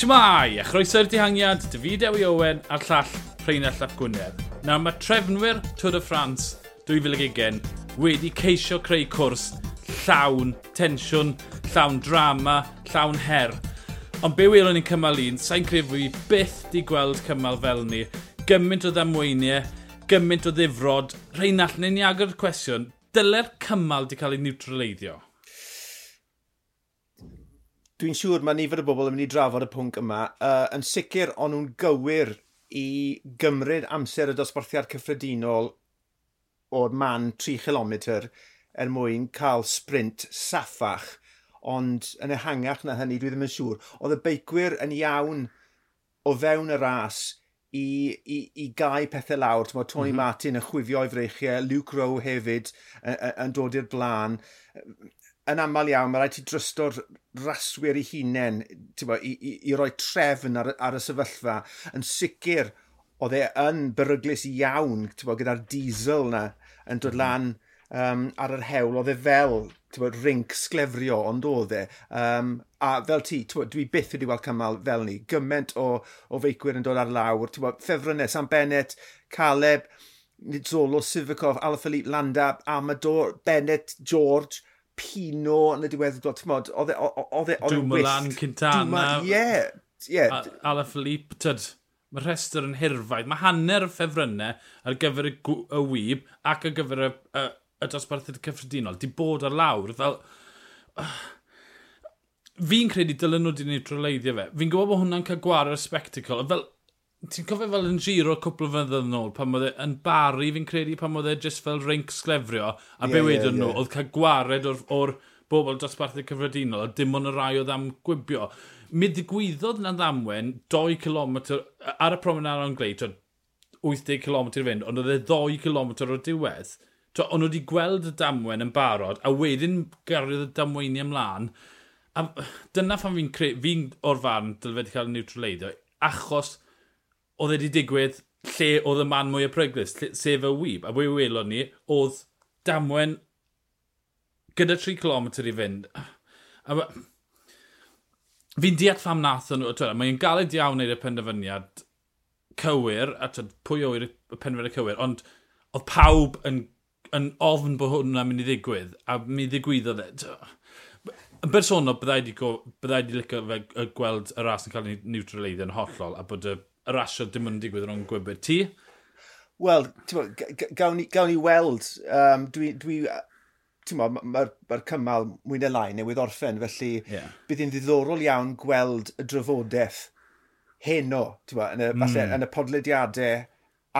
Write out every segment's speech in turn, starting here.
Shmai! a chroeso'r dihangiad, David Ewi Owen a'r llall Rheinald Ap Gwynedd. Nawr mae trefnwyr Tour de France 2020 wedi ceisio creu cwrs llawn tensiwn, llawn drama, llawn her. Ond be welwn ni'n cymal un, sa'n credu fi byth di gweld cymal fel ni. Gymaint o ddamweiniau, gymaint o ddifrod. Rheinald, neu'n ni agor cwestiwn, dyle'r cymal di cael ei niwtraleiddio? dwi'n siŵr mae nifer o bobl yn mynd i drafod y pwnc yma. Uh, yn sicr, ond nhw'n gywir i gymryd amser y dosbarthiad cyffredinol o'r man 3 km er mwyn cael sprint saffach. Ond yn ehangach na hynny, dwi ddim yn siŵr. Oedd y beicwyr yn iawn o fewn y ras i, i, i gau pethau lawr. Tony mm -hmm. Martin yn chwifio i freichiau, Luke Rowe hefyd yn dod i'r blaen yn aml iawn, mae rhaid ti drysto'r raswyr i hunain bo, i, i, i roi trefn ar, ar y sefyllfa. Yn sicr, oedd e yn beryglis iawn bo, gyda'r diesel na yn dod mhm. lan um, ar yr hewl. Oedd e fel bo, rink sglefrio, ond oedd e. Um, a fel ti, bo, dwi byth wedi weld cymal fel ni. Gyment o, o feicwyr yn dod ar lawr. Bo, ffefrynnau, Sam Bennett, Caleb, Nidzolo, Sivakov, Alaphilippe Landa, Amador, Bennett, George Pino yn y diwedd, timod, oedd e wisg. Dwmlan, Cintana. Ie, ie. Ala Philippe, tyd, mae rhestr yn hirfaid. Mae hanner y ffefrynnau ar gyfer y, y wyb ac ar gyfer y, y, y dosbarthiad cyffredinol. Di bod ar lawr, fel... Fi'n credu dylen nhw di neutraleiddio fe. Fi'n gwybod bod hwnna'n cael gwared y spectacle. Fel, Ti'n cofio fel yn giro cwpl o fynyddoedd yn ôl, pan oedd e yn bari fi'n credu pan oedd e just fel rink sglefrio, a yeah, be wedyn yeah, nhw, yeah. oedd cael gwared o'r, or bobl dosbarthau cyffredinol, a dim ond y rai oedd am gwibio. Mi ddigwyddodd na ddamwen 2 km ar y promenad o'n gleid, 80 km i fynd, ond oedd e 2 km o'r diwedd. To, ond wedi gweld y damwen yn barod, a wedyn gariodd y damweini ymlaen. A dyna phan fi'n fi o'r farn dylfed wedi cael neutraleiddio, achos oedd wedi digwydd lle oedd y man mwy o preglus, sef y wyb. A we welon ni, oedd damwen gyda 3 km i fynd. A fi'n deall pham nath nhw, mae'n galed iawn wneud y penderfyniad cywir, a twyd, pwy o'r penderfyniad cywir, ond oedd pawb yn, yn ofn bod hwnna'n mynd i ddigwydd, a mi ddigwyddodd e. Yn bersonol, byddai wedi licio fe gweld y ras yn cael ei neutraleiddio yn hollol, a bod y y rasio dim yn digwydd o'n gwybod. Ti? Wel, gawn gawn ni weld, um, dwi, dwi mae'r ma, ma cymal mwy neu lai newydd orffen, felly yeah. bydd hi'n ddiddorol iawn gweld y drafodaeth heno, ma, yn, y, mm. falle, yn y podlediadau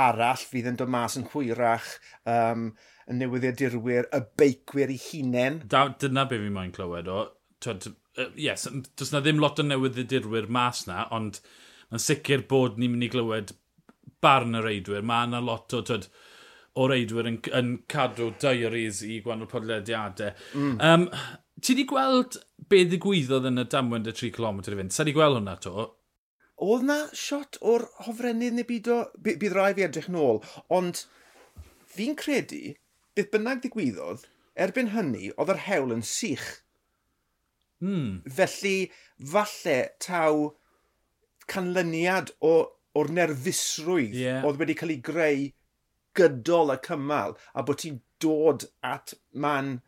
arall fydd yn dod mas yn hwyrach, um, y newyddiadurwyr, y beicwyr eu hunain. Da, dyna be fi moyn clywed o. Twyd, uh, yes, does na ddim lot o newyddiadurwyr mas na, ond yn sicr bod ni'n mynd i glywed barn y reidwyr. Mae yna lot o, twyd, o reidwyr yn, yn cadw diaries i gwannol podlediadau. Mm. Um, ti di gweld be ddigwyddodd yn y damwen y 3 km i fynd? Sa di gweld hwnna to? Oedd na shot o'r hofrennydd neu byd o... Bydd rai fi edrych nôl, ond fi'n credu, beth bynnag ddigwyddodd, erbyn hynny, oedd yr hewl yn sych. Mm. Felly, falle taw canlyniad o, o'r nerfusrwydd yeah. oedd wedi cael ei greu gydol y cymal a bod ti'n dod at man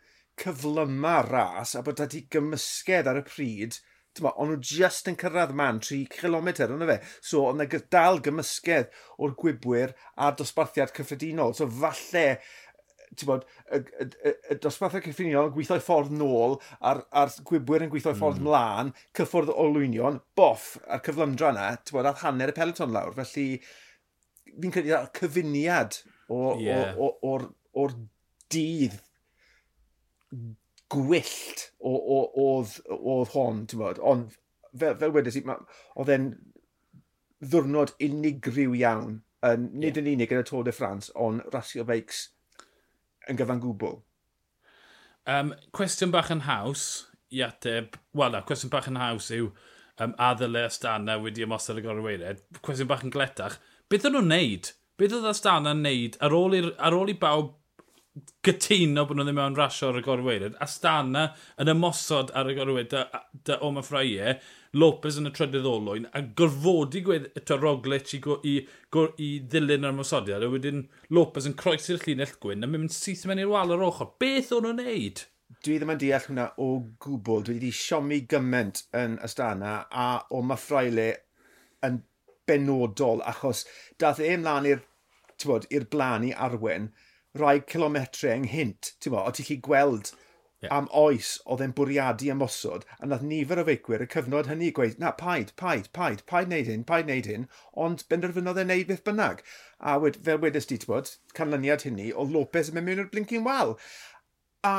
cyflyma ras a bod ti gymysgedd ar y pryd Dyma, ond nhw just yn cyrraedd man 3 km yna fe. So, ond y dal gymysgedd o'r gwybwyr a'r dosbarthiad cyffredinol. So, falle bod, y, y, y, y dosbarthau cyffiniol yn gweithio ffordd nôl a'r, ar gwybwyr yn gweithio ffordd mm. mlaen, cyffwrdd o lwynion, boff, a'r cyflymdra yna, bod, ar hanner y peleton lawr. Felly, fi'n credu cyfuniad o'r yeah. o, o, o, o, dydd gwyllt oedd hon, ti'n bod. Ond fel, fel wedys i, oedd e'n ddwrnod unigryw iawn. Um, nid yeah. yn unig yn y Tôr de France, ond rasio beics yn gyfan gwbl. Um, cwestiwn bach yn haws i ateb, wel cwestiwn bach yn haws yw um, a ddyle Astana wedi ymosod y gorweired. Cwestiwn bach yn gletach, beth o'n nhw'n neud? Beth oedd Astana yn neud ar ôl ar ôl i bawb gytuno bod nhw ddim mewn rasio ar y gorweired. Astana yn ymosod ar y gorweired dy, dy Oma Ffraie, Lopez yn y trydydd olwyn, a gorfodi gweud eto Roglic i, go, i, i ddilyn yr ymosodiad, a wedyn Lopez yn croesi'r llinell gwyn, a mynd syth mewn i'r wal ar ochr. Beth o'n nhw'n neud? Dwi ddim yn deall hwnna o gwbl. Dwi wedi siomi gyment yn Astana a o Maffraile yn benodol, achos dath e ymlaen i'r blaen i arwen, rhai kilometre ynghynt, ti'n mo, o ti'n chi gweld yeah. am oes oedd e'n bwriadu ymosod, a nath nifer o feicwyr y cyfnod hynny gweud, na, paid, paid, paid, paid wneud hyn, paid wneud hyn, ond benderfynodd e'n neud beth bynnag. A wed, fel wedys di, ti'n bod, canlyniad hynny o Lopez yn mynd mewn i'r blincin wal. A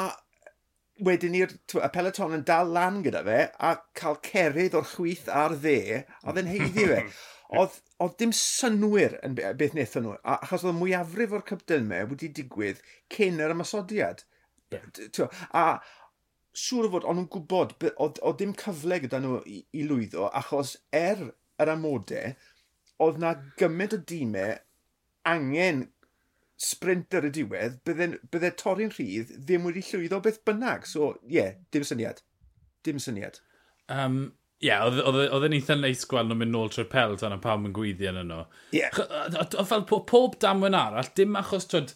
wedyn ni'r y peloton yn dal lan gyda fe, a cael cerydd o'r chwith ar dde, a dde'n heiddi fe. Oedd, oedd dim synwyr yn beth wnaethon nhw, achos oedd mwyafrif o'r cyfdymau wedi digwydd cyn yr ymasodiad. Yeah. A siŵr o fod, o'n nhw'n gwybod, oedd dim cyfle gyda nhw i, i lwyddo, achos er yr amodau, oedd na gymaint o dîmau angen sprint ar y diwedd, bydde, bydde torri'n rhydd ddim wedi llwyddo beth bynnag. So, ie, yeah, dim syniad. Dim syniad. Um, Ie, oedd yn eitha neis gweld nhw'n mynd nôl trwy'r pel tan a pawb yn gwyddi yn yno. Ie. Fel pob damwen arall, dim achos twyd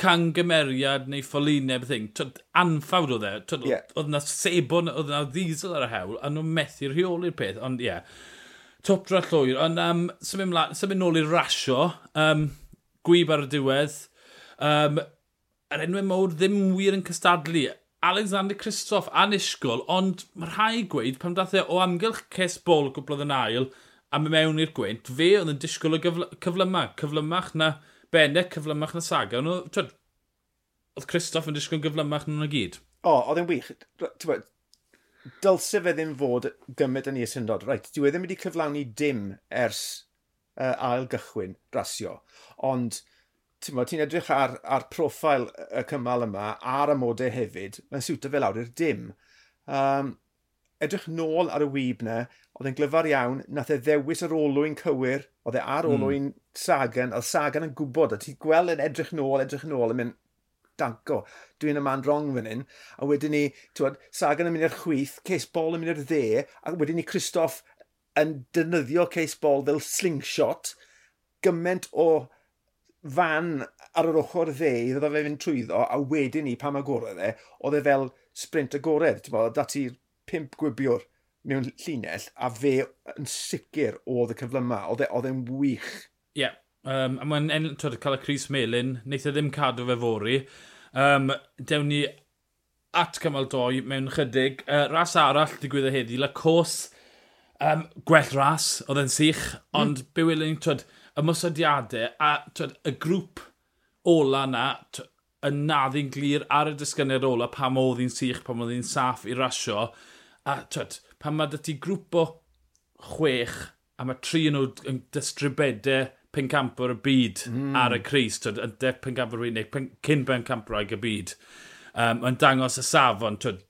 cangymeriad neu ffolinau beth yng. Twyd anffawd oedd e. Twyd, yeah. oedd na sebon, oedd na ddiesel ar y hewl, a nhw'n methu rheoli'r peth. Ond ie, yeah. top dra llwyr. Ond um, symud nôl i'r rasio, um, gwyb ar y diwedd. Um, yr enwau mawr ddim wir yn cystadlu Alexander Christoph a Nisgol, ond mae rhai gweud pan dath e o amgylch ces bol gwblodd yn ail a mae mewn i'r gweint, fe oedd yn disgwyl o gyfl cyflymau, cyflymach na Benne, cyflymach na Saga. Ond, twyd, oedd Christoph yn disgwyl gyflymach nhw'n y gyd. O, oedd e'n wych. Dylse fe ddim fod gymryd yn ei syndod. Reit, dwi e wedi mynd i cyflawni dim ers uh, ail gychwyn rasio. Ond ti'n edrych ar, ar profil y cymal yma, a'r amodau hefyd, mae'n siwta fe lawr i'r dim. Um, edrych nôl ar y wyb na, oedd e'n glyfar iawn, nath e ddewis yr olwyn cywir, oedd e ar hmm. olwyn mm. Sagan, oedd Sagan yn gwybod, a ti'n gweld yn edrych nôl, edrych nôl, yn mynd, danco, dwi'n y man rong fan hyn, a wedyn ni, tywed, Sagan yn mynd i'r chwith, Cees Bol yn mynd i'r dde, a wedyn ni Christoph yn defnyddio Cees Bol fel slingshot, gyment o fan ar yr ochr dde i ddod fe fynd trwyddo, a wedyn ni pam agored e, oedd e fel sprint agored. Ti'n bod, dati pimp gwibiwr mewn llinell, a fe yn sicr oedd y cyfle yma. Oedd e, e'n wych. Ie. Yeah. Um, a mae'n cael y Cris Melin, wneith e ddim cadw fe fori. Um, dewn ni at cymal doi mewn chydig. Uh, ras arall digwydd digwyddodd heddi, La Cos, um, gwell ras, oedd e'n sych, hmm. ond mm. be welyn ni, twyd, ymosodiadau a twed, y grŵp ola na yn naddi'n glir ar y disgyniad ola pam oedd hi'n sych, pam oedd hi'n saff i rasio. A twed, pan mae dy ti grŵp o chwech a mae tri yn nhw yn dystribedau pencampwr y byd mm. ar y Cris, yn de pencampwr unig, pen, cyn pencampwr y byd. Um, yn dangos y safon, twyd,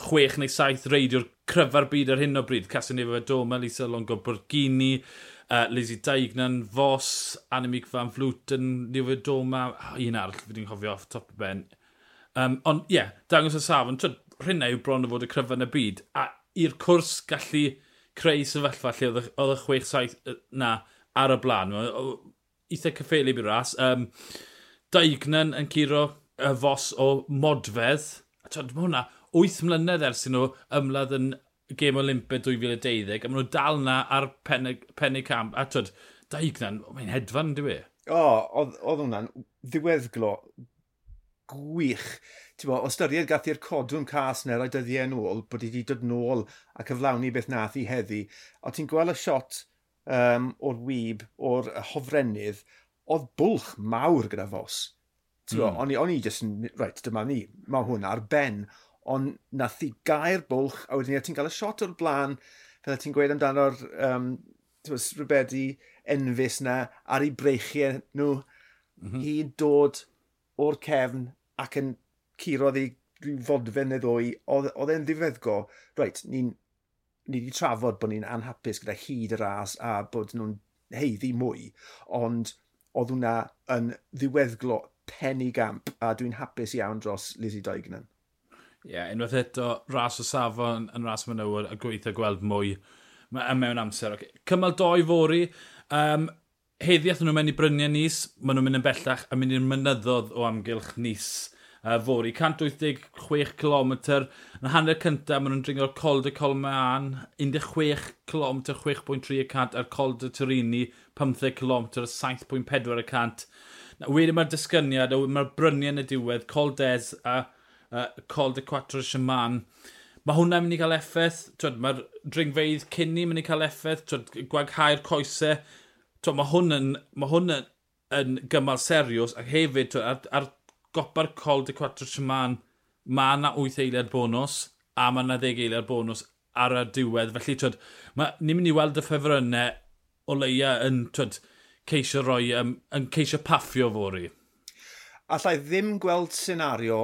chwech neu saith reidiwr cryfa'r byd ar hyn o bryd. Casanova, Doma, Lisa Longo, Borghini, uh, Lizzie Daignan, Fos, Annemiek van Vluten, Niwe Doma, oh, un arall fi di'n cofio off top y ben. Um, ond ie, yeah, dangos y safon, twyd, rhywna yw bron o fod y cryfan y byd. A i'r cwrs gallu creu sefyllfa lle oedd y 6-7 na ar y blaen. Eitha cyffeili by'r ras. Um, Daignan yn curo y fos o modfedd. Mae hwnna 8 mlynedd ers i nhw ymladd yn gêm Olympia 2012, a maen nhw dal na ar penny, camp. A twyd, daignan, mae'n hedfan, dwi e? O, oedd hwnna'n ddiweddglo gwych. Bo, o styried gath i'r codwn cas neu'r dyddiau yn ôl, bod i wedi dod nôl a cyflawni beth nath i heddi. O ti'n gweld y shot um, o'r wyb, o'r hofrennydd, oedd bwlch mawr gyda fos. Mm. O'n i, on i just, reit, dyma ni, mae hwn ar ben ond nath i gair bwlch, a wedyn ti'n cael y shot o'r blaen, fel ti'n gweud amdano'r um, rhywbedi enfus na ar ei breichiau nhw, mm -hmm. i dod o'r cefn ac yn curodd i rhyw fodfen neu ddwy, oedd e'n ddifeddgo, reit, ni'n ni wedi trafod bod ni'n anhapus gyda hyd y ras a bod nhw'n heiddi mwy, ond oedd hwnna yn ddiweddglo penny gamp a dwi'n hapus iawn dros Lizzie Doignan. Ie, yeah, unwaith eto, ras o safon yn ras mynywod a gweithio gweld mwy Ma, mewn amser. Okay. Cymal 2 fori. Um, heddi athyn nhw'n mynd i bryniau nis, maen nhw'n mynd yn bellach a mynd i'r mynyddodd o amgylch nis uh, fori. 186 km yn hanner cyntaf, maen nhw'n dringo'r Col de Colmaan, 16 km, 6.3% a'r Col de Turini, 15 km, 7.4%. Wedyn mae'r disgyniad, mae'r bryniau yn y diwedd, Col Des a uh, uh, Col de Quattro Siaman. Mae hwnna'n mynd i cael effaith, mae'r dringfeidd cynni mynd i cael effaith, gwaghau'r coesau. Twyd, mae hwn yn, ma hwn yn, yn gymal serios ac hefyd twyd, ar, ar gopa'r col de Quattro Siaman, mae yna 8 eiliad bonus a mae yna 10 eiliad bonus ar y diwedd. Felly, twyd, ma, ni'n mynd i weld y ffefrynnau o leia yn, twyd, ceisio roi, um, yn ceisio paffio fori. Allai ddim gweld senario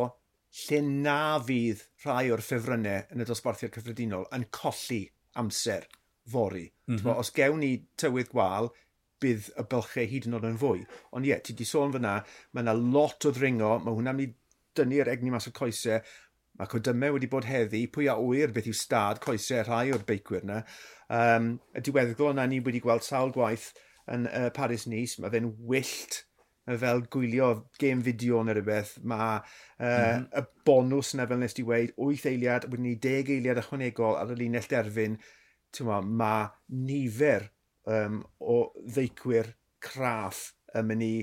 lle na fydd rhai o'r ffefrynnau yn y dosbarthiad cyffredinol yn colli amser fori. Mm -hmm. Os gewn ni tywydd gwal, bydd y bylchau hyd yn oed yn fwy. Ond ie, ti di sôn fyna, mae yna lot o ddringo, mae hwnna'n mynd i dynnu'r egni mas o coesau, mae codymau wedi bod heddi, pwy a wyr beth yw stad coesau rhai o'r beicwyr yna. Um, y diweddglo yna ni wedi gweld sawl gwaith yn uh, Paris Nice, mae fe'n wyllt fel gwylio game fideo neu rhywbeth, mae uh, mm -hmm. y bonws yna fel nes ti weid, 8 eiliad, wedyn ni 10 eiliad ychwanegol ar y linell derfyn, ma, mae nifer um, o ddeicwyr craff yn mynd i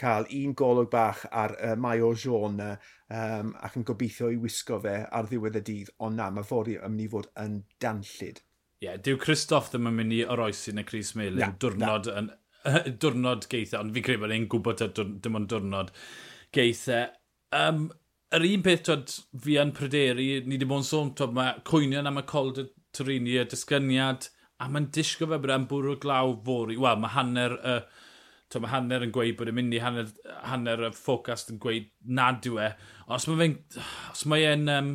cael un golwg bach ar uh, Maio Jean um, ac yn gobeithio i wisgo fe ar ddiwedd y dydd, ond na, mae fori yn mynd i fod yn danllid. Ie, yeah, dyw Christoph ddim yn mynd i oroesi yn y Cris Melin, diwrnod yn, diwrnod geitha, ond fi'n credu bod e'n gwybod dim ond diwrnod geitha. Um, yr un peth, twyd, fi yn pryderu, ni wedi bod yn sôn, twyd, mae cwynion am y col dy Torini, y disgyniad, a mae'n disgo fe bod e'n bwrw glaw fori. Wel, mae hanner y... Uh, Twyd, mae hanner yn gweud bod e'n mynd i hanner, hanner y ffocast yn gweud nad yw e. Os mae fe'n... Os mae e'n... Um,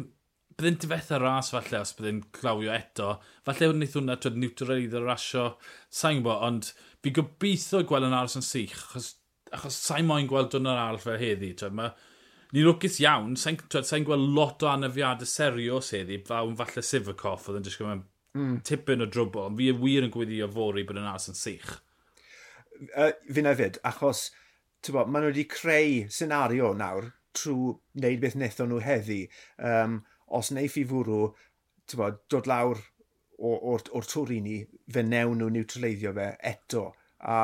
byddai'n difetha ras falle os byddai'n clawio eto. Falle wnaeth hwnna twyd niwtral iddo rasio. Sa'n gwybod, ond fi gobeithio gweld yn aros yn sych, achos, achos sa'n moyn gweld dwi'n dwrnod arall fel heddi. Ma, ni'n lwcus iawn, sa'n sa gweld lot o anafiadau serios heddi, fawn falle Sivakoff oedd yn disgwyl mewn mm. tipyn o drwbl, ond fi y wir yn gwyddio fori bod yn aros yn sych. Uh, fi na fyd, achos bo, maen nhw wedi creu senario nawr trwy wneud beth wnaethon nhw heddi. Um, os neiff i fwrw, bo, dod lawr o'r, or tŵr i ni, fe newn nhw niwtraleiddio fe eto. A,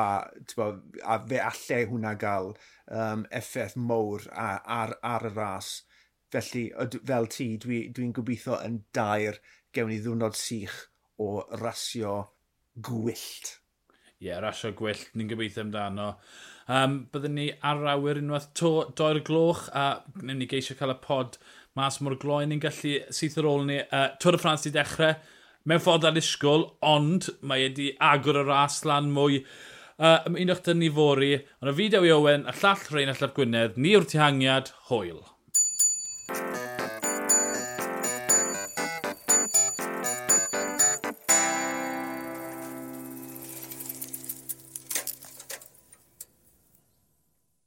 bo, a fe allai hwnna gael um, effaith mowr ar, ar y ras. Felly, fel ti, dwi'n dwi, gobeithio yn dair gewn ni ddwrnod sych o rasio gwyllt. Ie, yeah, rasio gwyllt, ni'n gobeithio amdano. Um, byddwn ni ar awyr unwaith to, doer gloch a wnawn ni geisio cael y pod mas mor gloi ni'n gallu syth ar ôl ni. Uh, Tŵr y Ffrans i dechrau, mewn ffordd anusgwl, ond mae wedi agor y ras lan mwy. Uh, un o'ch dyn ni fori, ond y fideo i Owen, a llall Rhain allaf Gwynedd, ni yw'r tihangiad, hwyl.